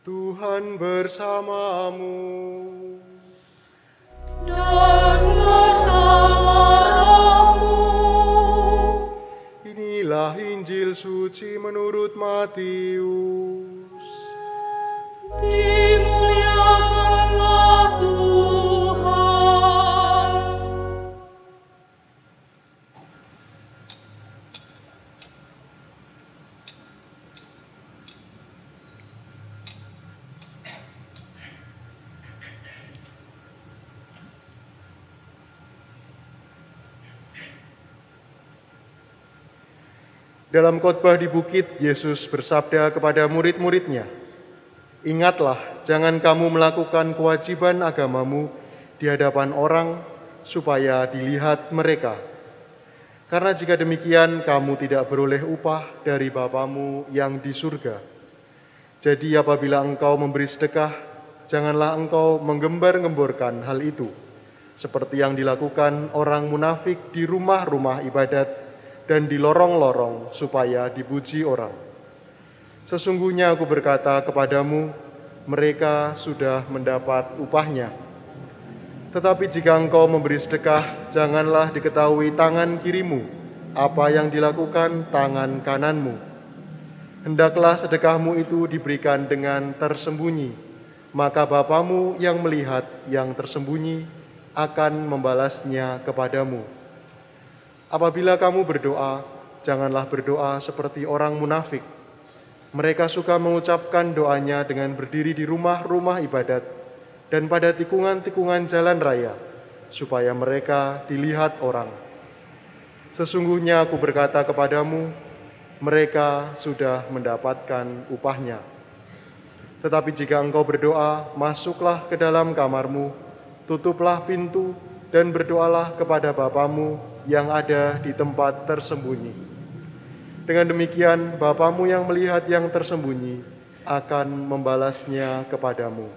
Tuhan bersamamu. Dan bersama rohmu. Inilah Injil suci menurut Matius. Dimuliakanlah Tuhan. Dalam khotbah di bukit, Yesus bersabda kepada murid-muridnya, Ingatlah, jangan kamu melakukan kewajiban agamamu di hadapan orang supaya dilihat mereka. Karena jika demikian, kamu tidak beroleh upah dari Bapamu yang di surga. Jadi apabila engkau memberi sedekah, janganlah engkau menggembar-gemborkan hal itu, seperti yang dilakukan orang munafik di rumah-rumah ibadat dan di lorong-lorong supaya dipuji orang. Sesungguhnya aku berkata kepadamu, mereka sudah mendapat upahnya. Tetapi jika engkau memberi sedekah, janganlah diketahui tangan kirimu apa yang dilakukan tangan kananmu. Hendaklah sedekahmu itu diberikan dengan tersembunyi, maka Bapamu yang melihat yang tersembunyi akan membalasnya kepadamu. Apabila kamu berdoa, janganlah berdoa seperti orang munafik. Mereka suka mengucapkan doanya dengan berdiri di rumah-rumah ibadat dan pada tikungan-tikungan jalan raya, supaya mereka dilihat orang. Sesungguhnya aku berkata kepadamu, mereka sudah mendapatkan upahnya. Tetapi jika engkau berdoa, masuklah ke dalam kamarmu, tutuplah pintu, dan berdoalah kepada Bapamu yang ada di tempat tersembunyi. Dengan demikian, Bapamu yang melihat yang tersembunyi akan membalasnya kepadamu.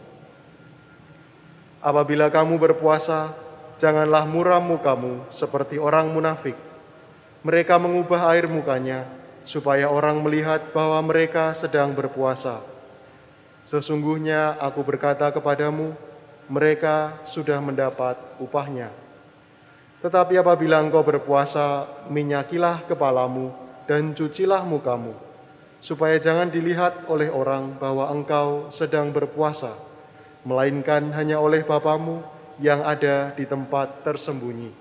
Apabila kamu berpuasa, janganlah muram mukamu seperti orang munafik. Mereka mengubah air mukanya supaya orang melihat bahwa mereka sedang berpuasa. Sesungguhnya aku berkata kepadamu, mereka sudah mendapat upahnya. Tetapi apabila engkau berpuasa, minyakilah kepalamu dan cucilah mukamu, supaya jangan dilihat oleh orang bahwa engkau sedang berpuasa, melainkan hanya oleh Bapamu yang ada di tempat tersembunyi.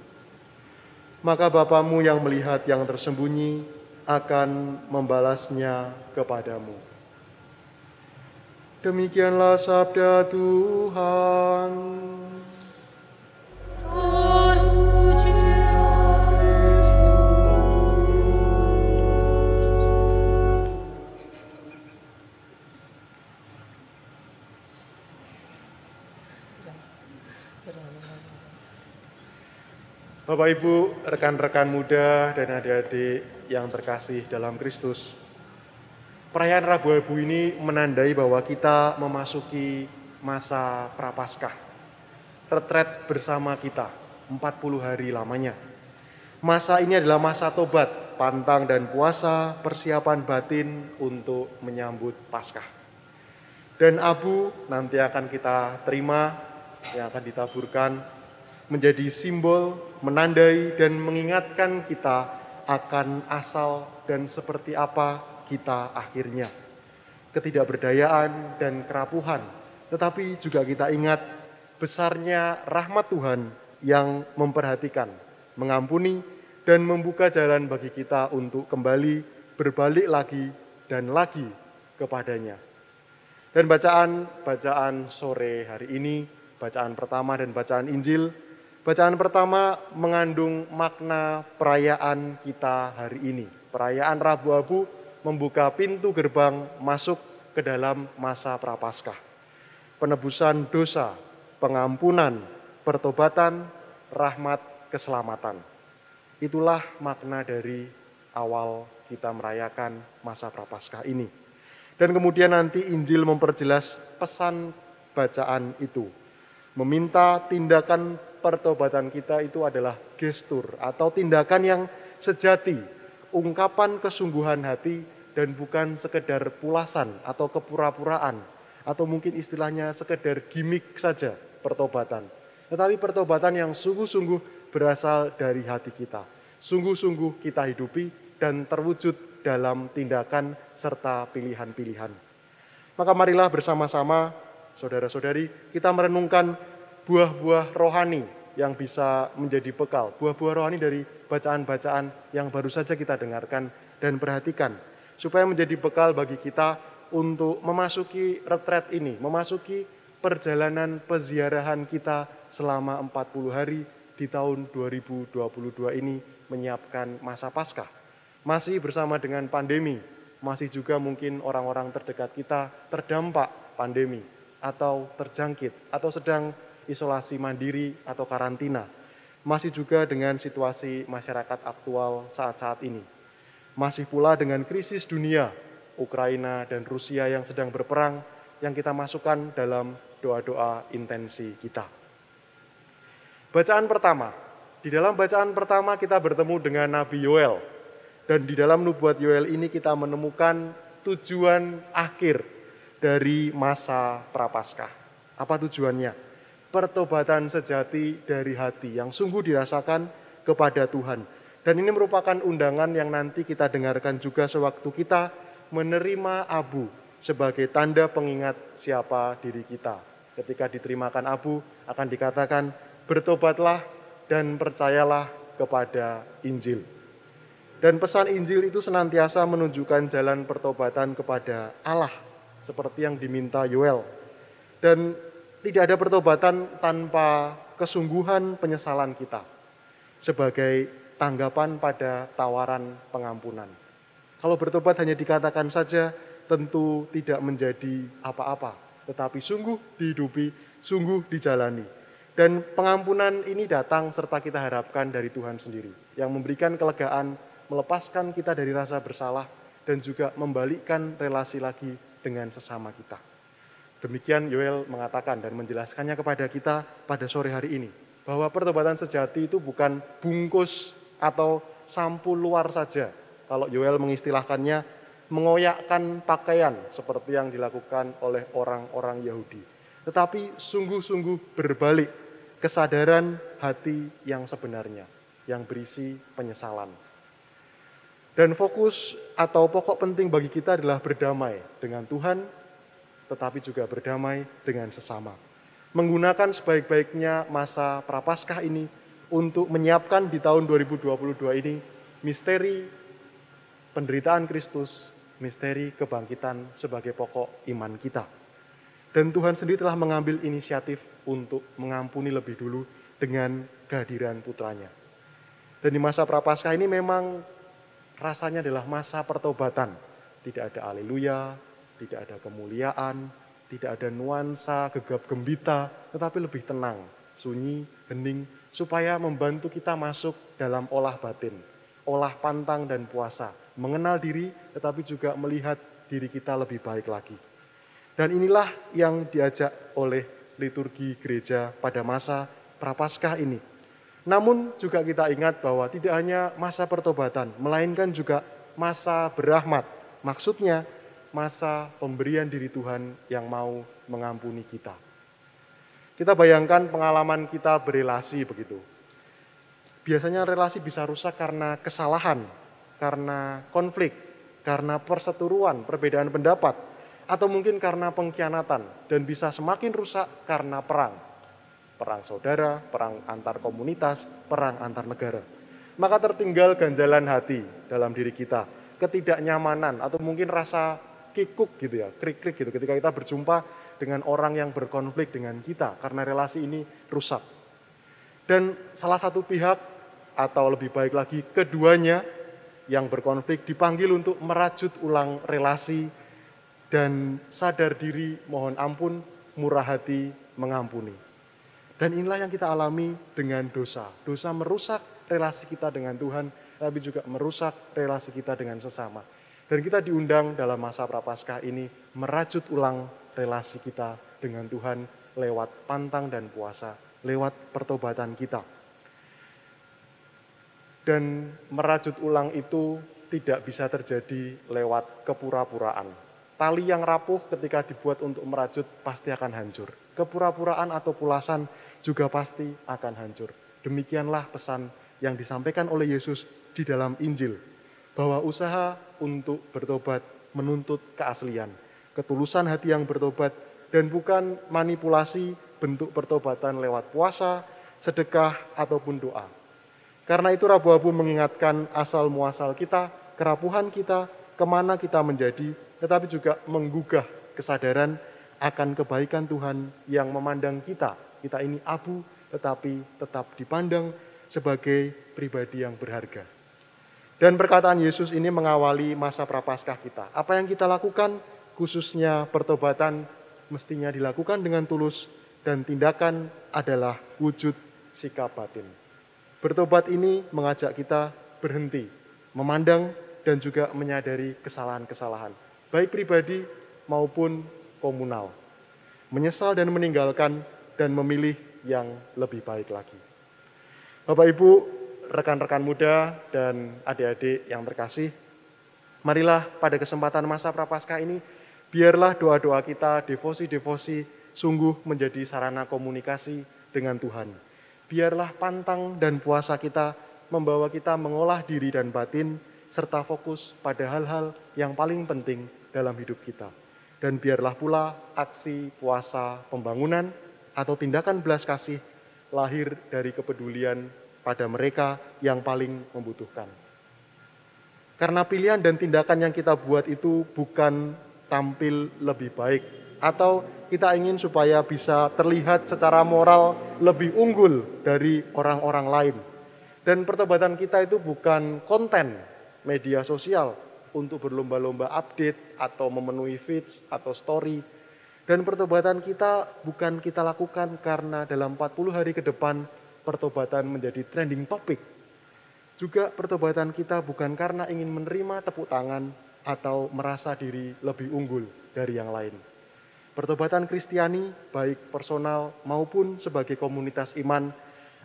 Maka Bapamu yang melihat yang tersembunyi akan membalasnya kepadamu. Demikianlah sabda Tuhan. Bapak Ibu, rekan-rekan muda dan adik-adik yang terkasih dalam Kristus. Perayaan Rabu Abu ini menandai bahwa kita memasuki masa Prapaskah. Retret bersama kita 40 hari lamanya. Masa ini adalah masa tobat, pantang dan puasa, persiapan batin untuk menyambut Paskah. Dan abu nanti akan kita terima yang akan ditaburkan menjadi simbol, menandai dan mengingatkan kita akan asal dan seperti apa kita akhirnya. Ketidakberdayaan dan kerapuhan, tetapi juga kita ingat besarnya rahmat Tuhan yang memperhatikan, mengampuni dan membuka jalan bagi kita untuk kembali berbalik lagi dan lagi kepadanya. Dan bacaan bacaan sore hari ini, bacaan pertama dan bacaan Injil Bacaan pertama mengandung makna perayaan kita hari ini. Perayaan Rabu Abu membuka pintu gerbang masuk ke dalam masa Prapaskah. Penebusan dosa, pengampunan, pertobatan, rahmat, keselamatan. Itulah makna dari awal kita merayakan masa Prapaskah ini. Dan kemudian nanti Injil memperjelas pesan bacaan itu. Meminta tindakan pertobatan kita itu adalah gestur atau tindakan yang sejati, ungkapan kesungguhan hati dan bukan sekedar pulasan atau kepura-puraan atau mungkin istilahnya sekedar gimmick saja pertobatan. Tetapi pertobatan yang sungguh-sungguh berasal dari hati kita. Sungguh-sungguh kita hidupi dan terwujud dalam tindakan serta pilihan-pilihan. Maka marilah bersama-sama saudara-saudari kita merenungkan buah-buah rohani yang bisa menjadi bekal, buah-buah rohani dari bacaan-bacaan yang baru saja kita dengarkan dan perhatikan, supaya menjadi bekal bagi kita untuk memasuki retret ini, memasuki perjalanan peziarahan kita selama 40 hari di tahun 2022 ini menyiapkan masa Paskah. Masih bersama dengan pandemi, masih juga mungkin orang-orang terdekat kita terdampak pandemi atau terjangkit atau sedang isolasi mandiri atau karantina. Masih juga dengan situasi masyarakat aktual saat-saat ini. Masih pula dengan krisis dunia, Ukraina dan Rusia yang sedang berperang, yang kita masukkan dalam doa-doa intensi kita. Bacaan pertama, di dalam bacaan pertama kita bertemu dengan Nabi Yoel. Dan di dalam nubuat Yoel ini kita menemukan tujuan akhir dari masa prapaskah. Apa tujuannya? Pertobatan sejati dari hati yang sungguh dirasakan kepada Tuhan. Dan ini merupakan undangan yang nanti kita dengarkan juga sewaktu kita menerima abu sebagai tanda pengingat siapa diri kita. Ketika diterimakan abu akan dikatakan bertobatlah dan percayalah kepada Injil. Dan pesan Injil itu senantiasa menunjukkan jalan pertobatan kepada Allah seperti yang diminta Yoel. Dan tidak ada pertobatan tanpa kesungguhan penyesalan kita sebagai tanggapan pada tawaran pengampunan. Kalau bertobat hanya dikatakan saja, tentu tidak menjadi apa-apa, tetapi sungguh dihidupi, sungguh dijalani. Dan pengampunan ini datang serta kita harapkan dari Tuhan sendiri, yang memberikan kelegaan, melepaskan kita dari rasa bersalah, dan juga membalikkan relasi lagi dengan sesama kita. Demikian Yoel mengatakan dan menjelaskannya kepada kita pada sore hari ini. Bahwa pertobatan sejati itu bukan bungkus atau sampul luar saja. Kalau Yoel mengistilahkannya, mengoyakkan pakaian seperti yang dilakukan oleh orang-orang Yahudi. Tetapi sungguh-sungguh berbalik kesadaran hati yang sebenarnya, yang berisi penyesalan. Dan fokus atau pokok penting bagi kita adalah berdamai dengan Tuhan, tetapi juga berdamai dengan sesama. Menggunakan sebaik-baiknya masa prapaskah ini untuk menyiapkan di tahun 2022 ini misteri penderitaan Kristus, misteri kebangkitan sebagai pokok iman kita. Dan Tuhan sendiri telah mengambil inisiatif untuk mengampuni lebih dulu dengan kehadiran putranya. Dan di masa prapaskah ini memang rasanya adalah masa pertobatan. Tidak ada aleluya, tidak ada kemuliaan, tidak ada nuansa gegap gembita, tetapi lebih tenang, sunyi, hening, supaya membantu kita masuk dalam olah batin, olah pantang dan puasa, mengenal diri tetapi juga melihat diri kita lebih baik lagi. Dan inilah yang diajak oleh liturgi gereja pada masa prapaskah ini namun juga kita ingat bahwa tidak hanya masa pertobatan, melainkan juga masa berahmat. Maksudnya masa pemberian diri Tuhan yang mau mengampuni kita. Kita bayangkan pengalaman kita berelasi begitu. Biasanya relasi bisa rusak karena kesalahan, karena konflik, karena perseteruan, perbedaan pendapat, atau mungkin karena pengkhianatan, dan bisa semakin rusak karena perang perang saudara, perang antar komunitas, perang antar negara. Maka tertinggal ganjalan hati dalam diri kita, ketidaknyamanan atau mungkin rasa kikuk gitu ya, krik-krik gitu ketika kita berjumpa dengan orang yang berkonflik dengan kita karena relasi ini rusak. Dan salah satu pihak atau lebih baik lagi keduanya yang berkonflik dipanggil untuk merajut ulang relasi dan sadar diri mohon ampun, murah hati mengampuni. Dan inilah yang kita alami dengan dosa. Dosa merusak relasi kita dengan Tuhan, tapi juga merusak relasi kita dengan sesama. Dan kita diundang dalam masa prapaskah ini merajut ulang relasi kita dengan Tuhan lewat pantang dan puasa, lewat pertobatan kita. Dan merajut ulang itu tidak bisa terjadi lewat kepura-puraan. Tali yang rapuh ketika dibuat untuk merajut pasti akan hancur. Kepura-puraan atau pulasan juga pasti akan hancur. Demikianlah pesan yang disampaikan oleh Yesus di dalam Injil. Bahwa usaha untuk bertobat menuntut keaslian. Ketulusan hati yang bertobat dan bukan manipulasi bentuk pertobatan lewat puasa, sedekah, ataupun doa. Karena itu Rabu Abu mengingatkan asal muasal kita, kerapuhan kita, ke mana kita menjadi, tetapi juga menggugah kesadaran akan kebaikan Tuhan yang memandang kita. Kita ini abu, tetapi tetap dipandang sebagai pribadi yang berharga. Dan perkataan Yesus ini mengawali masa prapaskah kita. Apa yang kita lakukan, khususnya pertobatan, mestinya dilakukan dengan tulus dan tindakan adalah wujud sikap batin. Bertobat ini mengajak kita berhenti, memandang dan juga menyadari kesalahan-kesalahan, baik pribadi maupun komunal. Menyesal dan meninggalkan dan memilih yang lebih baik lagi. Bapak Ibu, rekan-rekan muda dan adik-adik yang terkasih, marilah pada kesempatan masa prapaskah ini biarlah doa-doa kita, devosi-devosi sungguh menjadi sarana komunikasi dengan Tuhan. Biarlah pantang dan puasa kita membawa kita mengolah diri dan batin serta fokus pada hal-hal yang paling penting dalam hidup kita. Dan biarlah pula aksi puasa pembangunan atau tindakan belas kasih lahir dari kepedulian pada mereka yang paling membutuhkan. Karena pilihan dan tindakan yang kita buat itu bukan tampil lebih baik atau kita ingin supaya bisa terlihat secara moral lebih unggul dari orang-orang lain. Dan pertobatan kita itu bukan konten media sosial untuk berlomba-lomba update atau memenuhi feeds atau story. Dan pertobatan kita bukan kita lakukan karena dalam 40 hari ke depan pertobatan menjadi trending topik. Juga pertobatan kita bukan karena ingin menerima tepuk tangan atau merasa diri lebih unggul dari yang lain. Pertobatan Kristiani, baik personal maupun sebagai komunitas iman,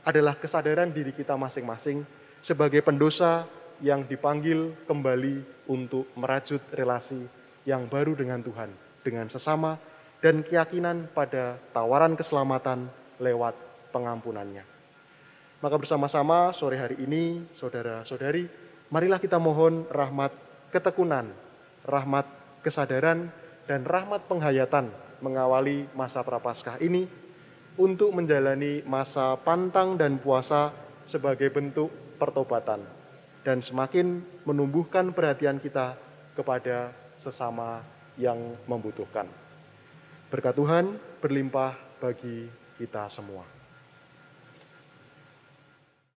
adalah kesadaran diri kita masing-masing sebagai pendosa yang dipanggil kembali untuk merajut relasi yang baru dengan Tuhan, dengan sesama, dan keyakinan pada tawaran keselamatan lewat pengampunannya. Maka bersama-sama sore hari ini, saudara-saudari, marilah kita mohon rahmat ketekunan, rahmat kesadaran, dan rahmat penghayatan mengawali masa prapaskah ini untuk menjalani masa pantang dan puasa sebagai bentuk pertobatan dan semakin menumbuhkan perhatian kita kepada sesama yang membutuhkan. Berkat Tuhan berlimpah bagi kita semua.